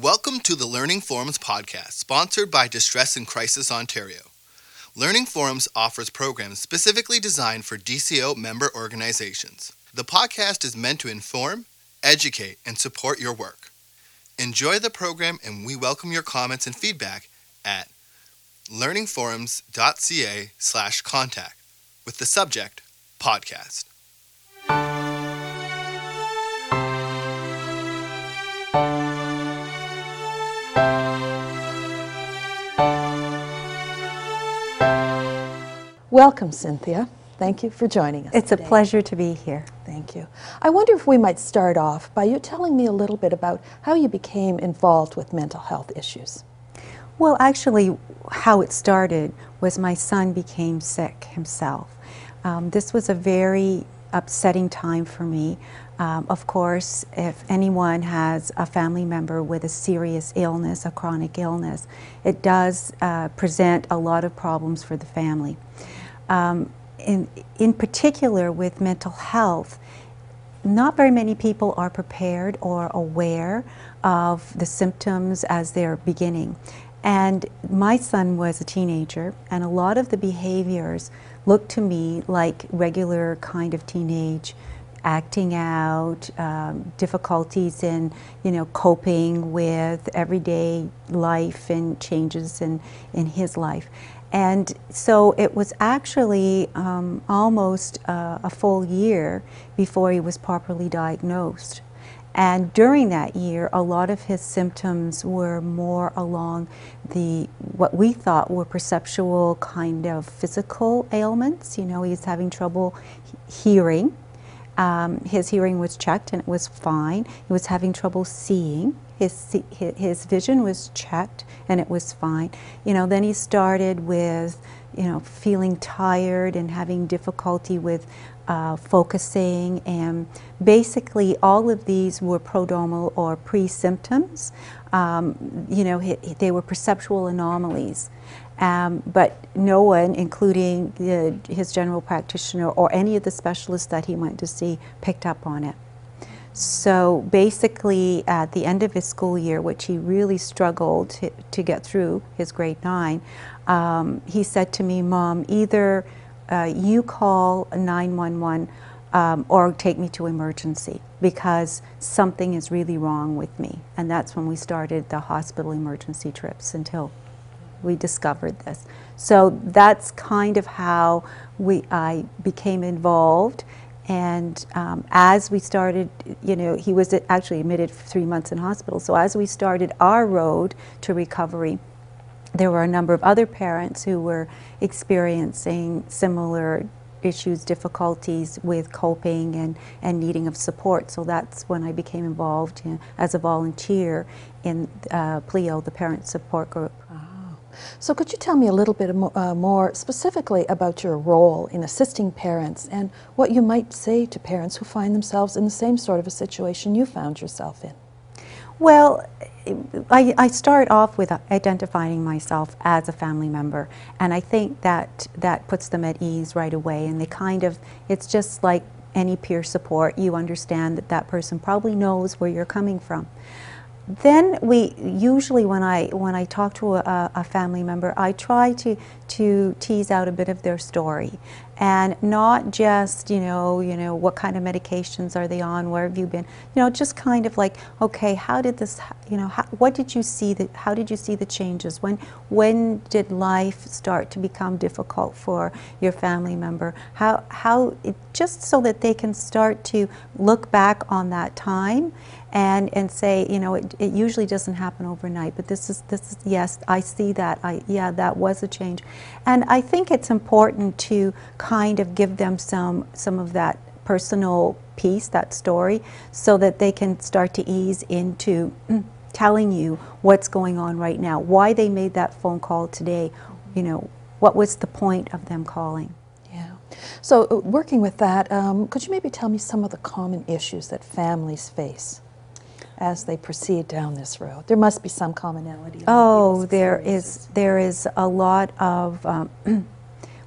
Welcome to the Learning Forums podcast, sponsored by Distress and Crisis Ontario. Learning Forums offers programs specifically designed for DCO member organizations. The podcast is meant to inform, educate, and support your work. Enjoy the program, and we welcome your comments and feedback at learningforums.ca slash contact with the subject podcast. Welcome, Cynthia. Thank you for joining us. It's a pleasure to be here. Thank you. I wonder if we might start off by you telling me a little bit about how you became involved with mental health issues. Well, actually, how it started was my son became sick himself. Um, this was a very upsetting time for me. Um, of course, if anyone has a family member with a serious illness, a chronic illness, it does uh, present a lot of problems for the family. Um, in, in particular, with mental health, not very many people are prepared or aware of the symptoms as they're beginning. And my son was a teenager, and a lot of the behaviors looked to me like regular kind of teenage acting out, um, difficulties in, you know, coping with everyday life and changes in, in his life. And so it was actually um, almost uh, a full year before he was properly diagnosed. And during that year, a lot of his symptoms were more along the what we thought were perceptual kind of physical ailments. You know, he's having trouble hearing. Um, his hearing was checked and it was fine. He was having trouble seeing. His, his vision was checked and it was fine. You know, then he started with, you know, feeling tired and having difficulty with uh, focusing, and basically all of these were prodromal or pre-symptoms. Um, you know, he, they were perceptual anomalies. Um, but no one, including the, his general practitioner or any of the specialists that he went to see, picked up on it. So basically, at the end of his school year, which he really struggled to, to get through his grade nine, um, he said to me, Mom, either uh, you call 911 um, or take me to emergency because something is really wrong with me. And that's when we started the hospital emergency trips until we discovered this. So that's kind of how we, I became involved. And um, as we started, you know, he was actually admitted for three months in hospital. So as we started our road to recovery, there were a number of other parents who were experiencing similar issues, difficulties with coping and, and needing of support. So that's when I became involved in, as a volunteer in uh, PLEO, the Parent Support Group. So could you tell me a little bit uh, more specifically about your role in assisting parents and what you might say to parents who find themselves in the same sort of a situation you found yourself in? Well, I, I, start off with identifying myself as a family member, and I think that that puts them at ease right away. And they kind of, it's just like any peer support. You understand that that person probably knows where you're coming from then we usually when I when I talk to a, a, family member, I try to to tease out a bit of their story, and not just you know you know what kind of medications are they on, where have you been, you know just kind of like okay, how did this you know how, what did you see that how did you see the changes? When when did life start to become difficult for your family member? How how it, just so that they can start to look back on that time and and say you know it, it usually doesn't happen overnight but this is this is yes I see that I yeah that was a change. And I think it's important to kind of give them some some of that personal piece that story so that they can start to ease into mm, telling you what's going on right now why they made that phone call today you know what was the point of them calling. Yeah. So uh, working with that um, could you maybe tell me some of the common issues that families face as they proceed down this road? There must be some commonality. Oh, there is. There is a lot of. Um,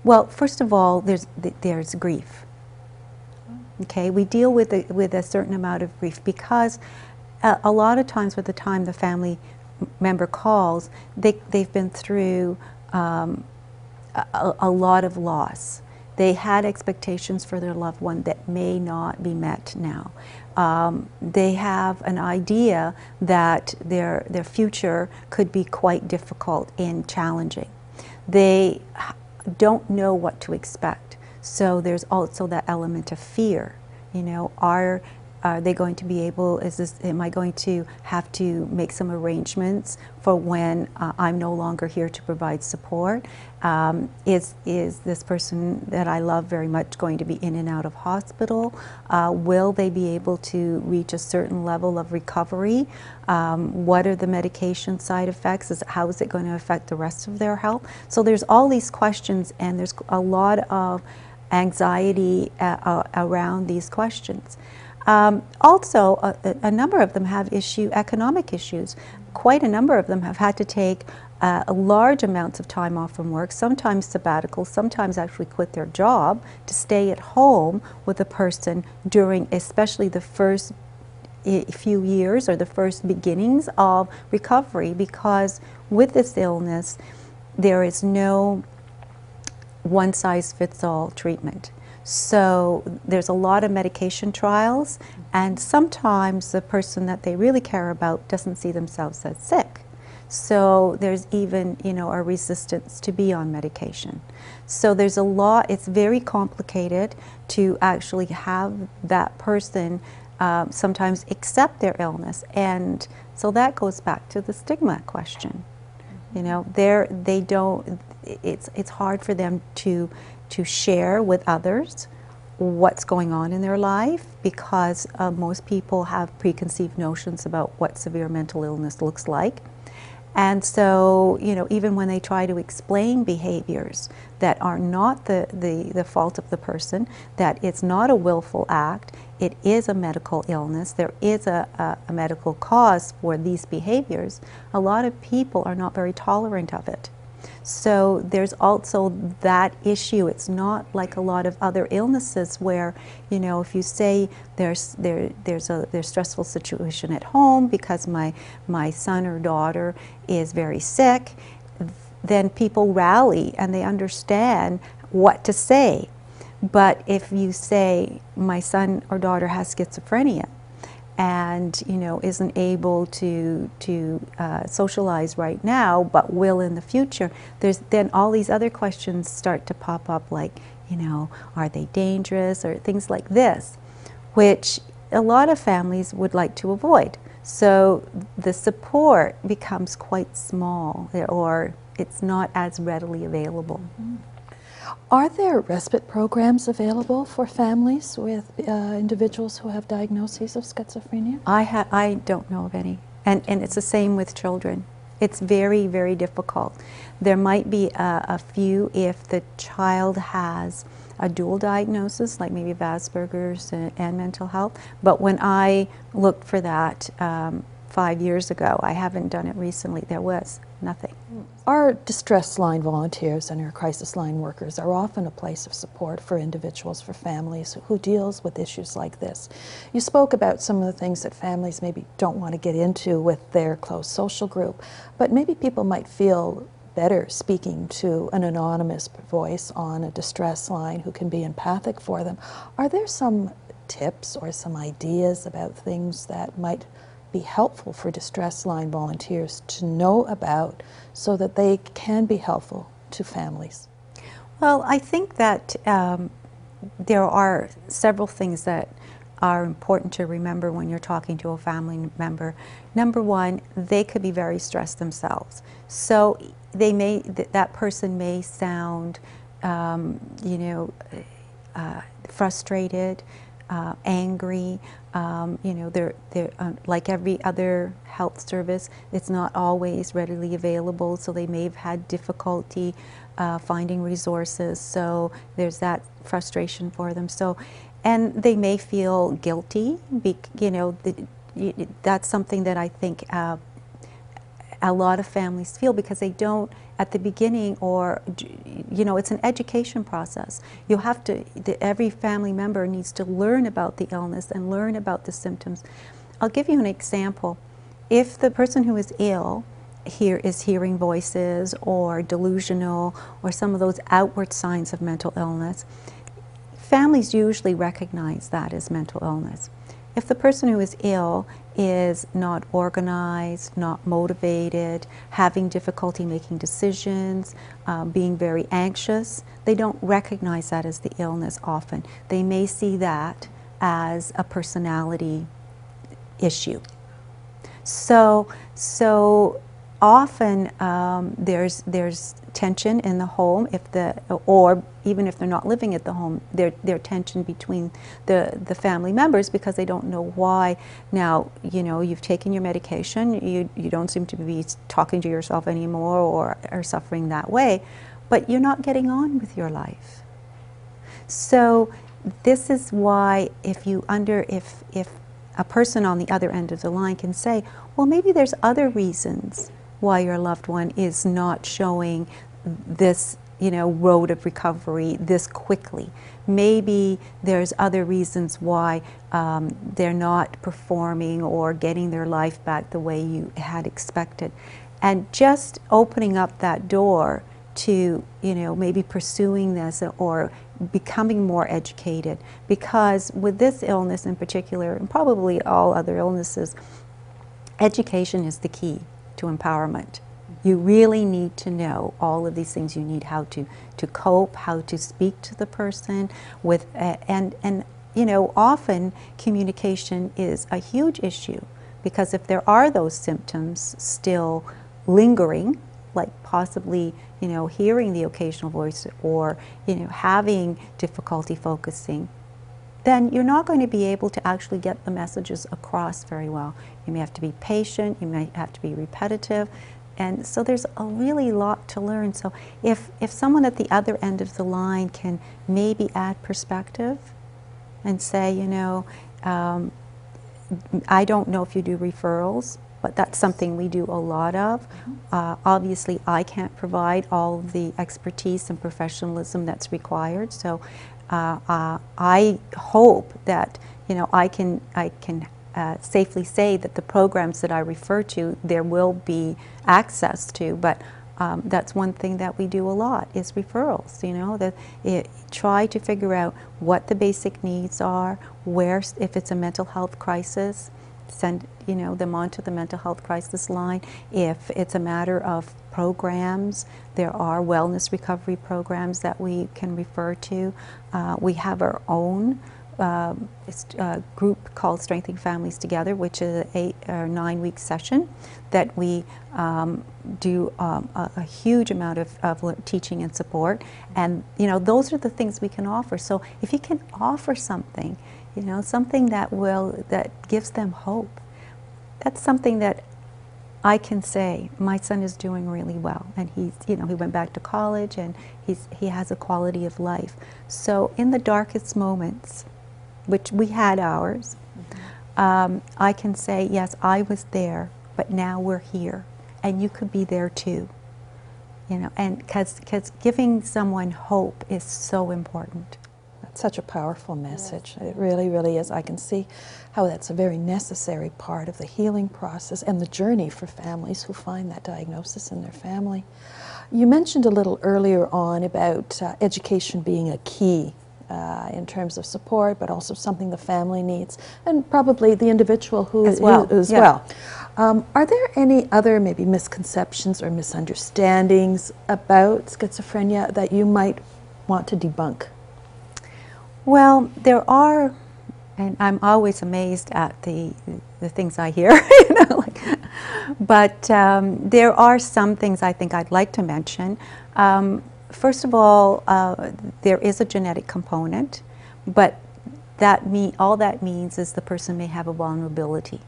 well, first of all, there's there's grief. Okay, we deal with a, with a certain amount of grief because a, a lot of times, with the time the family member calls, they, they've been through um, a, a lot of loss. They had expectations for their loved one that may not be met now. Um, they have an idea that their, their future could be quite difficult and challenging. They don't know what to expect. So there's also that element of fear. You know, are are they going to be able, is this, am I going to have to make some arrangements for when uh, I'm no longer here to provide support? Um, is, is this person that I love very much going to be in and out of hospital? Uh, will they be able to reach a certain level of recovery? Um, what are the medication side effects? Is, how is it going to affect the rest of their health? So there's all these questions and there's a lot of anxiety uh, uh around these questions. Um, also, a, a, number of them have issue economic issues. Quite a number of them have had to take uh, large amounts of time off from work, sometimes sabbatical, sometimes actually quit their job to stay at home with a person during, especially the first few years or the first beginnings of recovery, because with this illness, there is no one size fits all treatment. So there's a lot of medication trials, and sometimes the person that they really care about doesn't see themselves as sick. So there's even, you know, a resistance to be on medication. So there's a lot, it's very complicated to actually have that person uh, sometimes accept their illness. And so that goes back to the stigma question. You know, they're, they don't, it's, it's hard for them to to share with others what's going on in their life because uh, most people have preconceived notions about what severe mental illness looks like. And so, you know, even when they try to explain behaviors that are not the, the, the fault of the person, that it's not a willful act, it is a medical illness, there is a, a, a medical cause for these behaviors, a lot of people are not very tolerant of it. So there's also that issue. It's not like a lot of other illnesses where, you know, if you say there's there there's a there's stressful situation at home because my my son or daughter is very sick, then people rally and they understand what to say. But if you say my son or daughter has schizophrenia, and you know isn't able to to uh, socialize right now, but will in the future. There's then all these other questions start to pop up, like you know, are they dangerous or things like this, which a lot of families would like to avoid. So the support becomes quite small, or it's not as readily available. Mm-hmm. Are there respite programs available for families with uh, individuals who have diagnoses of schizophrenia? I, ha- I don't know of any. And, and it's the same with children. It's very, very difficult. There might be a, a few if the child has a dual diagnosis, like maybe Asperger's and, and mental health. But when I looked for that um, five years ago, I haven't done it recently, there was nothing. Our distress line volunteers and our crisis line workers are often a place of support for individuals, for families who deals with issues like this. You spoke about some of the things that families maybe don't want to get into with their close social group, but maybe people might feel better speaking to an anonymous voice on a distress line who can be empathic for them. Are there some tips or some ideas about things that might be helpful for distress line volunteers to know about so that they can be helpful to families? Well, I think that um, there are several things that are important to remember when you're talking to a family member. Number one, they could be very stressed themselves. So they may th- that person may sound, um, you know, uh, frustrated, uh, angry. Um, you know, they're, they're uh, like every other health service, it's not always readily available, so they may have had difficulty uh, finding resources. So there's that frustration for them. So, and they may feel guilty. Be, you know, the, that's something that I think uh, a lot of families feel because they don't at the beginning or you know it's an education process you have to the, every family member needs to learn about the illness and learn about the symptoms I'll give you an example. If the person who is ill hear, is hearing voices or delusional or some of those outward signs of mental illness, families usually recognize that as mental illness. If the person who is ill is not organized, not motivated, having difficulty making decisions, uh, being very anxious, they don't recognize that as the illness often. They may see that as a personality issue. So, so often um, there's there's tension in the home if the or even if they're not living at the home there there tension between the the family members because they don't know why. Now you know you've taken your medication you you don't seem to be talking to yourself anymore or are suffering that way but you're not getting on with your life. So this is why if you under if if a person on the other end of the line can say well maybe there's other reasons why your loved one is not showing this you know road of recovery this quickly. Maybe there's other reasons why um, they're not performing or getting their life back the way you had expected. And just opening up that door to you know maybe pursuing this or becoming more educated. Because with this illness in particular and probably all other illnesses education is the key to empowerment. You really need to know all of these things. You need how to, to cope, how to speak to the person with, uh, and, and you know, often communication is a huge issue because if there are those symptoms still lingering, like possibly, you know, hearing the occasional voice or, you know, having difficulty focusing, then you're not going to be able to actually get the messages across very well. You may have to be patient, you may have to be repetitive, and so there's a really lot to learn. So if, if someone at the other end of the line can maybe add perspective and say, you know, um, I don't know if you do referrals, but that's something we do a lot of. Mm-hmm. Uh, obviously, I can't provide all the expertise and professionalism that's required, so uh, uh, I hope that you know I can I can uh, safely say that the programs that I refer to there will be access to, but. Um, that's one thing that we do a lot is referrals. You know, that it, try to figure out what the basic needs are, where if it's a mental health crisis, send you know them onto the mental health crisis line. If it's a matter of programs, there are wellness recovery programs that we can refer to. Uh, we have our own um, uh, group called Strengthening Families Together, which is an eight or nine week session that we um, do um, a, a, huge amount of, of, teaching and support. And you know, those are the things we can offer. So if you can offer something you know, something that will, that gives them hope. That's something that I can say, my son is doing really well. And he's, you know, he went back to college and he's, he has a quality of life. So in the darkest moments, which we had ours, mm-hmm. um, I can say, yes, I was there, but now we're here. And you could be there too. You know, and because giving someone hope is so important such a powerful message. Yes. It really, really is. I can see how that's a very necessary part of the healing process and the journey for families who find that diagnosis in their family. You mentioned a little earlier on about uh, education being a key uh, in terms of support, but also something the family needs, and probably the individual who as well. Who, as yeah. well. Um, are there any other maybe misconceptions or misunderstandings about schizophrenia that you might want to debunk? Well, there are, and I'm always amazed at the the things I hear. you know, like, but um, there are some things I think I'd like to mention. Um, first of all, uh, there is a genetic component, but that me all that means is the person may have a vulnerability.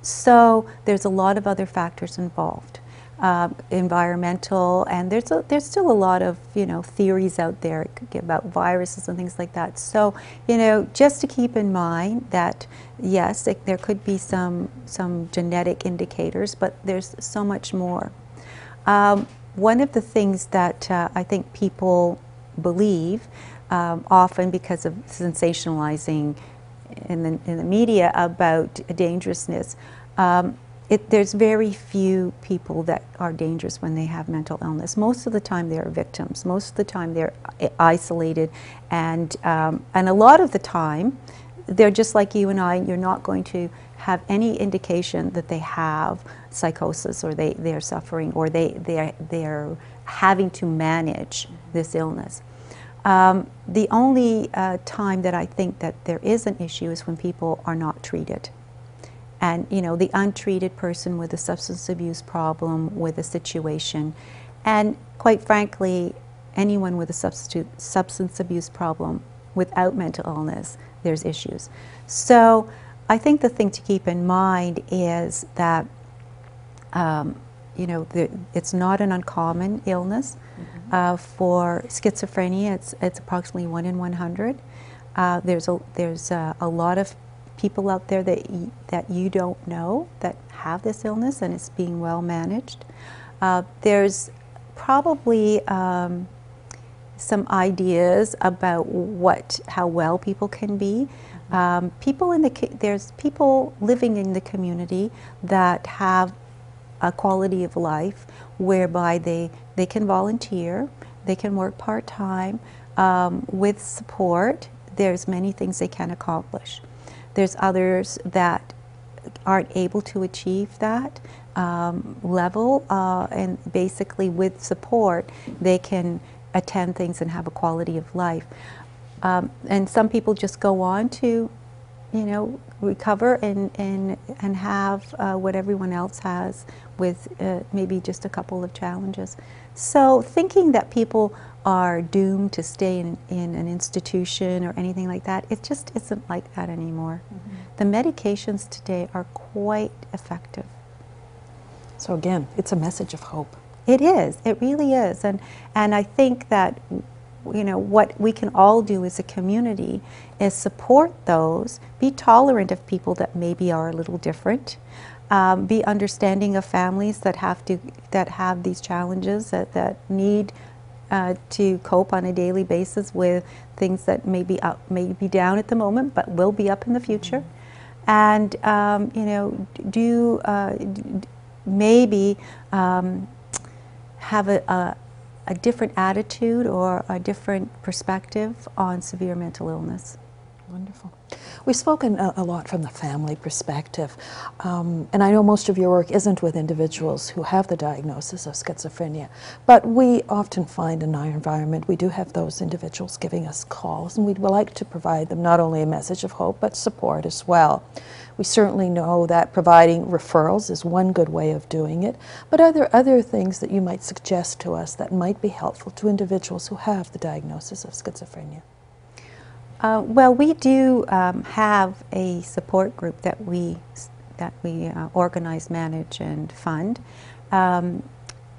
So there's a lot of other factors involved uh, environmental, and there's a, there's still a lot of you know theories out there about viruses and things like that. So you know, just to keep in mind that yes, it, there could be some some genetic indicators, but there's so much more. Um, one of the things that uh, I think people believe, um, often because of sensationalizing in the, in the media about dangerousness, um, it, there's very few people that are dangerous when they have mental illness. Most of the time, they're victims. Most of the time, they're isolated, and um, and a lot of the time, they're just like you and I. You're not going to have any indication that they have psychosis or they, they're suffering or they, they're, they're having to manage this illness. Um, the only uh, time that I think that there is an issue is when people are not treated. And, you know, the untreated person with a substance abuse problem, with a situation, and quite frankly, anyone with a substance abuse problem without mental illness, there's issues. So I think the thing to keep in mind is that, um, you know, the, it's not an uncommon illness. Mm-hmm. Uh, for schizophrenia, it's, it's approximately 1 in 100. Uh, there's a, there's a, a, lot of people out there that, y- that you don't know that have this illness and it's being well managed. Uh, there's probably um, some ideas about what how well people can be. Um, people in the there's people living in the community that have a quality of life whereby they they can volunteer, they can work part time um, with support. There's many things they can accomplish. There's others that aren't able to achieve that um, level, uh, and basically with support, they can attend things and have a quality of life. Um, and some people just go on to, you know, recover and, and, and have uh, what everyone else has with uh, maybe just a couple of challenges. So thinking that people are doomed to stay in, in an institution or anything like that, it just isn't like that anymore. Mm-hmm. The medications today are quite effective. So again, it's a message of hope. It is. It really is. And and I think that you know what we can all do as a community is support those, be tolerant of people that maybe are a little different, um, be understanding of families that have to that have these challenges that that need. Uh, to cope on a daily basis with things that may be up, may be down at the moment, but will be up in the future, and um, you know, do uh, maybe um, have a, a, a different attitude or a different perspective on severe mental illness. Wonderful. We've spoken a, a, lot from the family perspective, um, and I know most of your work isn't with individuals who have the diagnosis of schizophrenia, but we often find in our environment we do have those individuals giving us calls, and we'd like to provide them not only a message of hope but support as well. We certainly know that providing referrals is one good way of doing it, but are there other things that you might suggest to us that might be helpful to individuals who have the diagnosis of schizophrenia? Uh, well, we do um, have a support group that we that we uh, organize, manage, and fund um,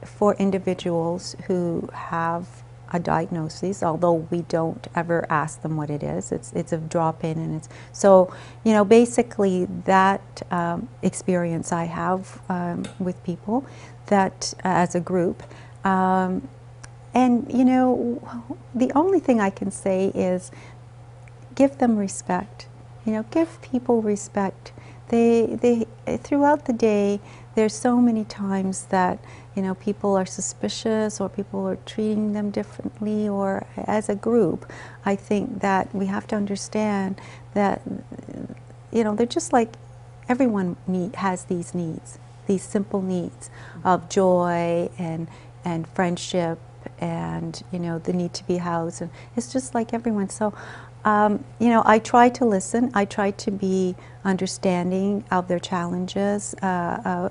for individuals who have a diagnosis, although we don't ever ask them what it is. It's, it's a drop in, and it's so, you know, basically that um, experience I have um, with people that uh, as a group. Um, and, you know, the only thing I can say is give them respect. You know, give people respect. They, they, throughout the day, there's so many times that you know people are suspicious or people are treating them differently or as a group i think that we have to understand that you know they're just like everyone need, has these needs these simple needs of joy and and friendship and you know the need to be housed and it's just like everyone so um, you know i try to listen i try to be understanding of their challenges uh, uh,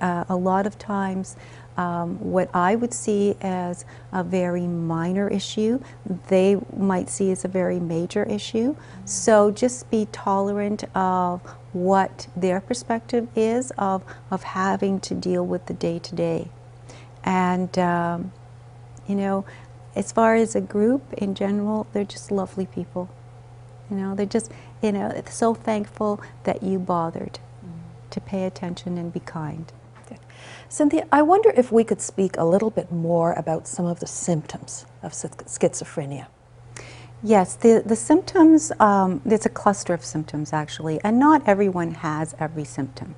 uh, a lot of times um, what I would see as a very minor issue, they might see as a very major issue. So just be tolerant of what their perspective is of, of having to deal with the day to day. And, um, you know, as far as a group in general, they're just lovely people. You know, they're just, you know, so thankful that you bothered to pay attention and be kind. Cynthia, I wonder if we could speak a little bit more about some of the symptoms of schizophrenia. Yes, the, the symptoms, um, it's a cluster of symptoms actually, and not everyone has every symptom.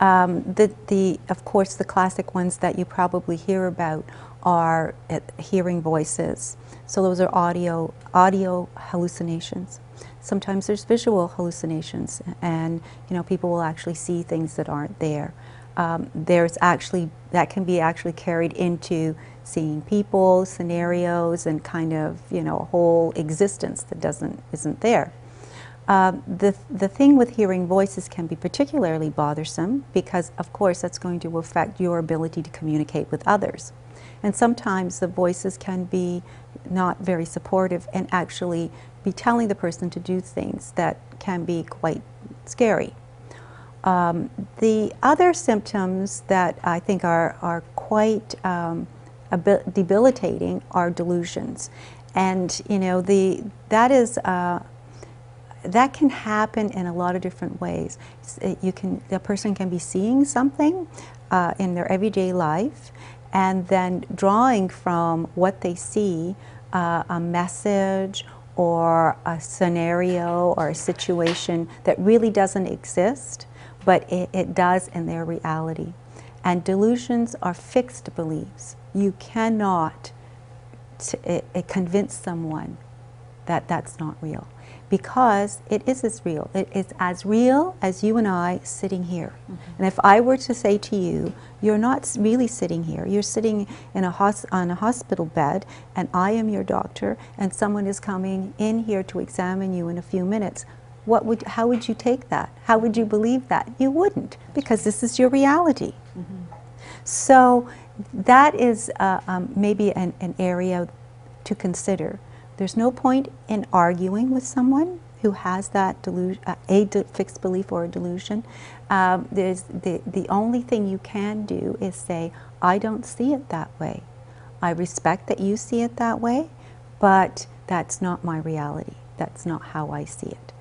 Um, the, the, of course, the classic ones that you probably hear about are hearing voices. So those are audio, audio hallucinations. Sometimes there's visual hallucinations, and you know people will actually see things that aren't there. Um, there's actually that can be actually carried into seeing people, scenarios, and kind of you know a whole existence that doesn't isn't there. Uh, the, the thing with hearing voices can be particularly bothersome because, of course, that's going to affect your ability to communicate with others. And sometimes the voices can be not very supportive and actually be telling the person to do things that can be quite scary. Um, the other symptoms that I think are, are quite um, debilitating are delusions. And, you know, the, that is, uh, that can happen in a lot of different ways. You can, the person can be seeing something uh, in their everyday life and then drawing from what they see uh, a message or a scenario or a situation that really doesn't exist, but it, it does in their reality. And delusions are fixed beliefs. You cannot it, it convince someone that that's not real because it is as real. It is as real as you and I sitting here. Mm-hmm. And if I were to say to you, you're not really sitting here, you're sitting in a hos- on a hospital bed, and I am your doctor, and someone is coming in here to examine you in a few minutes. What would, how would you take that? How would you believe that? You wouldn't, because this is your reality. Mm-hmm. So that is uh, um, maybe an, an area to consider there's no point in arguing with someone who has that delusion, uh, a de- fixed belief or a delusion. Um, there's the, the only thing you can do is say, I don't see it that way. I respect that you see it that way, but that's not my reality. That's not how I see it.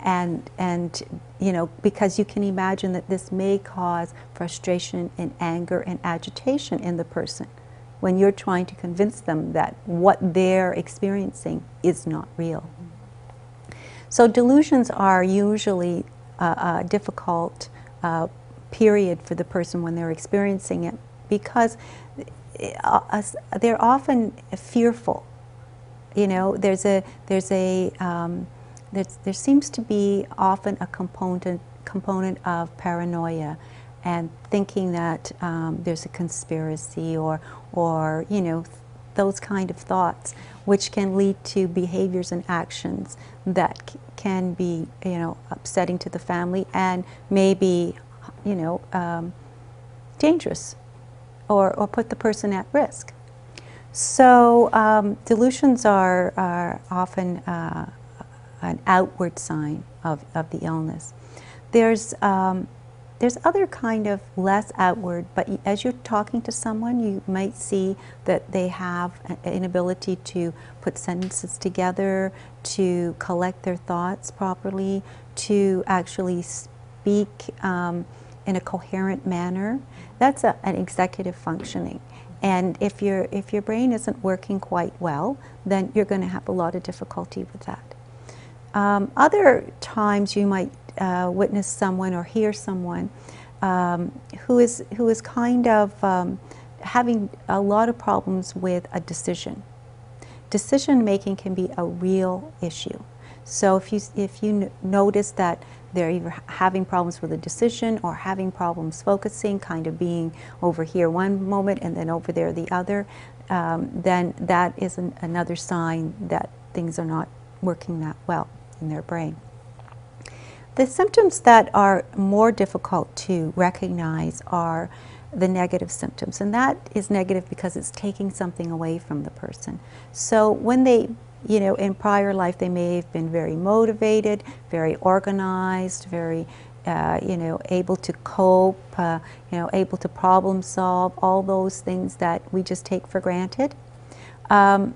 And, and you know, because you can imagine that this may cause frustration and anger and agitation in the person when you're trying to convince them that what they're experiencing is not real. So delusions are usually a, a difficult uh, period for the person when they're experiencing it because uh, they're often fearful. You know, there's a there's a um, there's, there seems to be often a component component of paranoia and thinking that um, there's a conspiracy or, or you know, those kind of thoughts, which can lead to behaviors and actions that can be, you know, upsetting to the family and maybe, you know, um, dangerous or, or put the person at risk. So um, delusions are, are often uh, an outward sign of, of the illness. There's um, there's other kind of less outward, but as you're talking to someone, you might see that they have an ability to put sentences together, to collect their thoughts properly, to actually speak um, in a coherent manner. That's a, an executive functioning. And if, your if your brain isn't working quite well, then you're going to have a lot of difficulty with that. Um, other times you might uh, witness someone or hear someone um, who is who is kind of um, having a lot of problems with a decision. Decision making can be a real issue. So if you if you notice that they're either having problems with a decision or having problems focusing, kind of being over here one moment and then over there the other, um, then that is an, another sign that things are not working that well in their brain. The symptoms that are more difficult to recognize are the negative symptoms, and that is negative because it's taking something away from the person. So when they you know, in prior life, they may have been very motivated, very organized, very, uh, you know, able to cope, uh, you know, able to problem solve, all those things that we just take for granted. Um,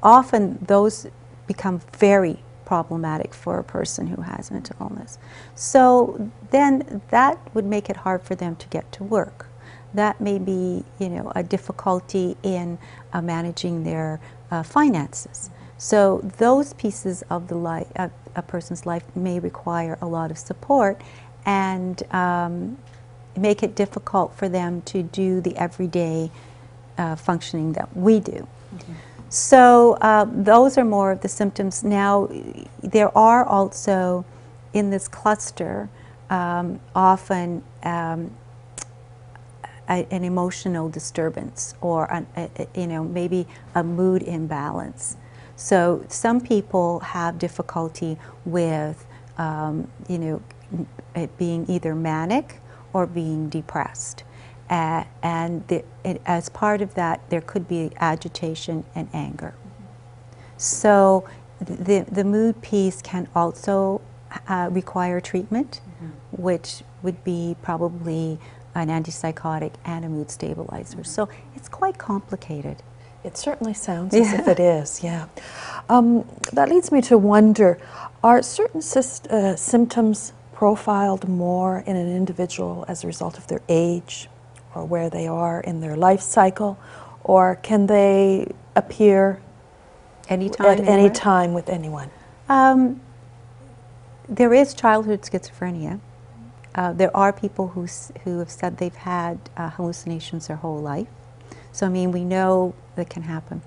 often those become very problematic for a person who has mental illness. So then that would make it hard for them to get to work. That may be, you know, a difficulty in uh, managing their uh, finances. So those pieces of the life, uh, a person's life may require a lot of support and um, make it difficult for them to do the everyday uh, functioning that we do. So uh, those are more of the symptoms. Now, there are also in this cluster um, often um, a, an emotional disturbance or an, a, a- you know maybe a mood imbalance. So some people have difficulty with um, you know it being either manic or being depressed. Uh, and the, it, as part of that, there could be agitation and anger. So the, the mood piece can also uh, require treatment, which would be probably an antipsychotic and a mood stabilizer. So it's quite complicated. It certainly sounds as if it is, yeah. Um, that leads me to wonder are certain sys- uh, symptoms profiled more in an individual as a result of their age or where they are in their life cycle, or can they appear Anytime. at any time with anyone? Um, there is childhood schizophrenia. Uh, there are people who, who have said they've had uh, hallucinations their whole life. So, I mean, we know that can happen.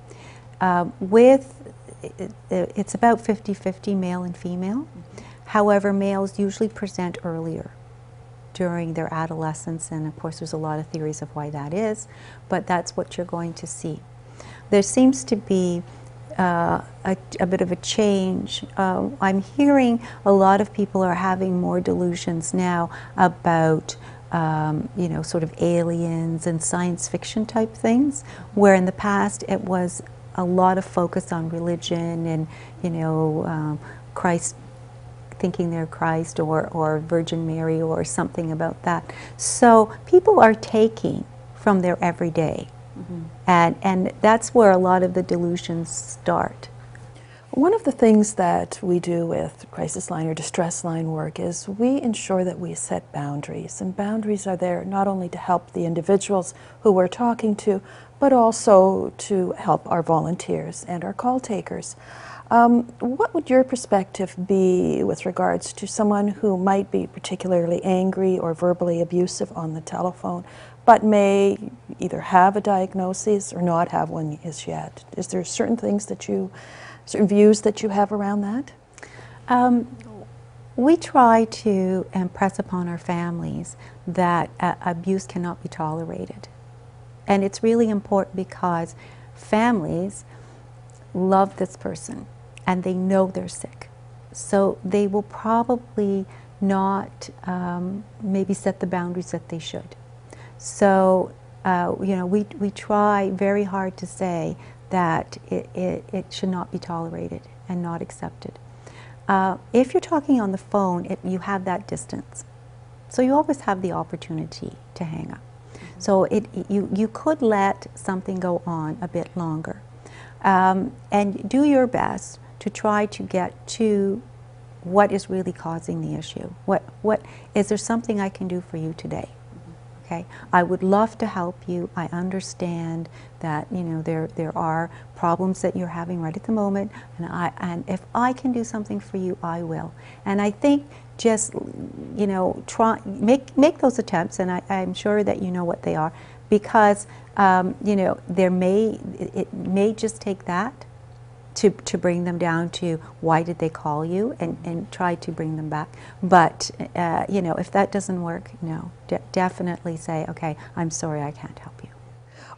Um, with, it, it- it's about 50 50 male and female. However, males usually present earlier during their adolescence, and of course, there's a lot of theories of why that is, but that's what you're going to see. There seems to be uh, a, a bit of a change. Uh, I'm hearing a lot of people are having more delusions now about, um, you know, sort of aliens and science fiction type things, where in the past it was a lot of focus on religion and, you know, um, Christ thinking they're Christ or, or Virgin Mary or something about that. So people are taking from their everyday. Mm-hmm. And, and that's where a lot of the delusions start. One of the things that we do with crisis line or distress line work is we ensure that we set boundaries. And boundaries are there not only to help the individuals who we're talking to, but also to help our volunteers and our call takers. Um, what would your perspective be with regards to someone who might be particularly angry or verbally abusive on the telephone, but may either have a diagnosis or not have one as yet? Is there certain things that you, certain views that you have around that? Um, we try to impress upon our families that uh, abuse cannot be tolerated. And it's really important because families love this person and they know they're sick. So they will probably not um, maybe set the boundaries that they should. So, uh, you know, we, we try very hard to say that it, it, it should not be tolerated and not accepted. Uh, if you're talking on the phone, it, you have that distance. So you always have the opportunity to hang up. So it, you, you could let something go on a bit longer. Um, and do your best to try to get to what is really causing the issue. What, what, is there something I can do for you today? Okay, I would love to help you. I understand that you know there there are problems that you're having right at the moment, and I and if I can do something for you, I will. And I think just you know try make make those attempts, and I, I'm sure that you know what they are, because um, you know there may it, it may just take that to, to bring them down to why did they call you and, and try to bring them back. But, uh, you know, if that doesn't work, no, de- definitely say, okay, I'm sorry, I can't help you.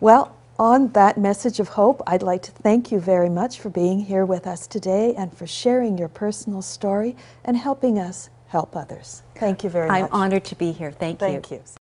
Well, on that message of hope, I'd like to thank you very much for being here with us today and for sharing your personal story and helping us help others. Thank you very much. I'm honored to be here. Thank, you. Thank you.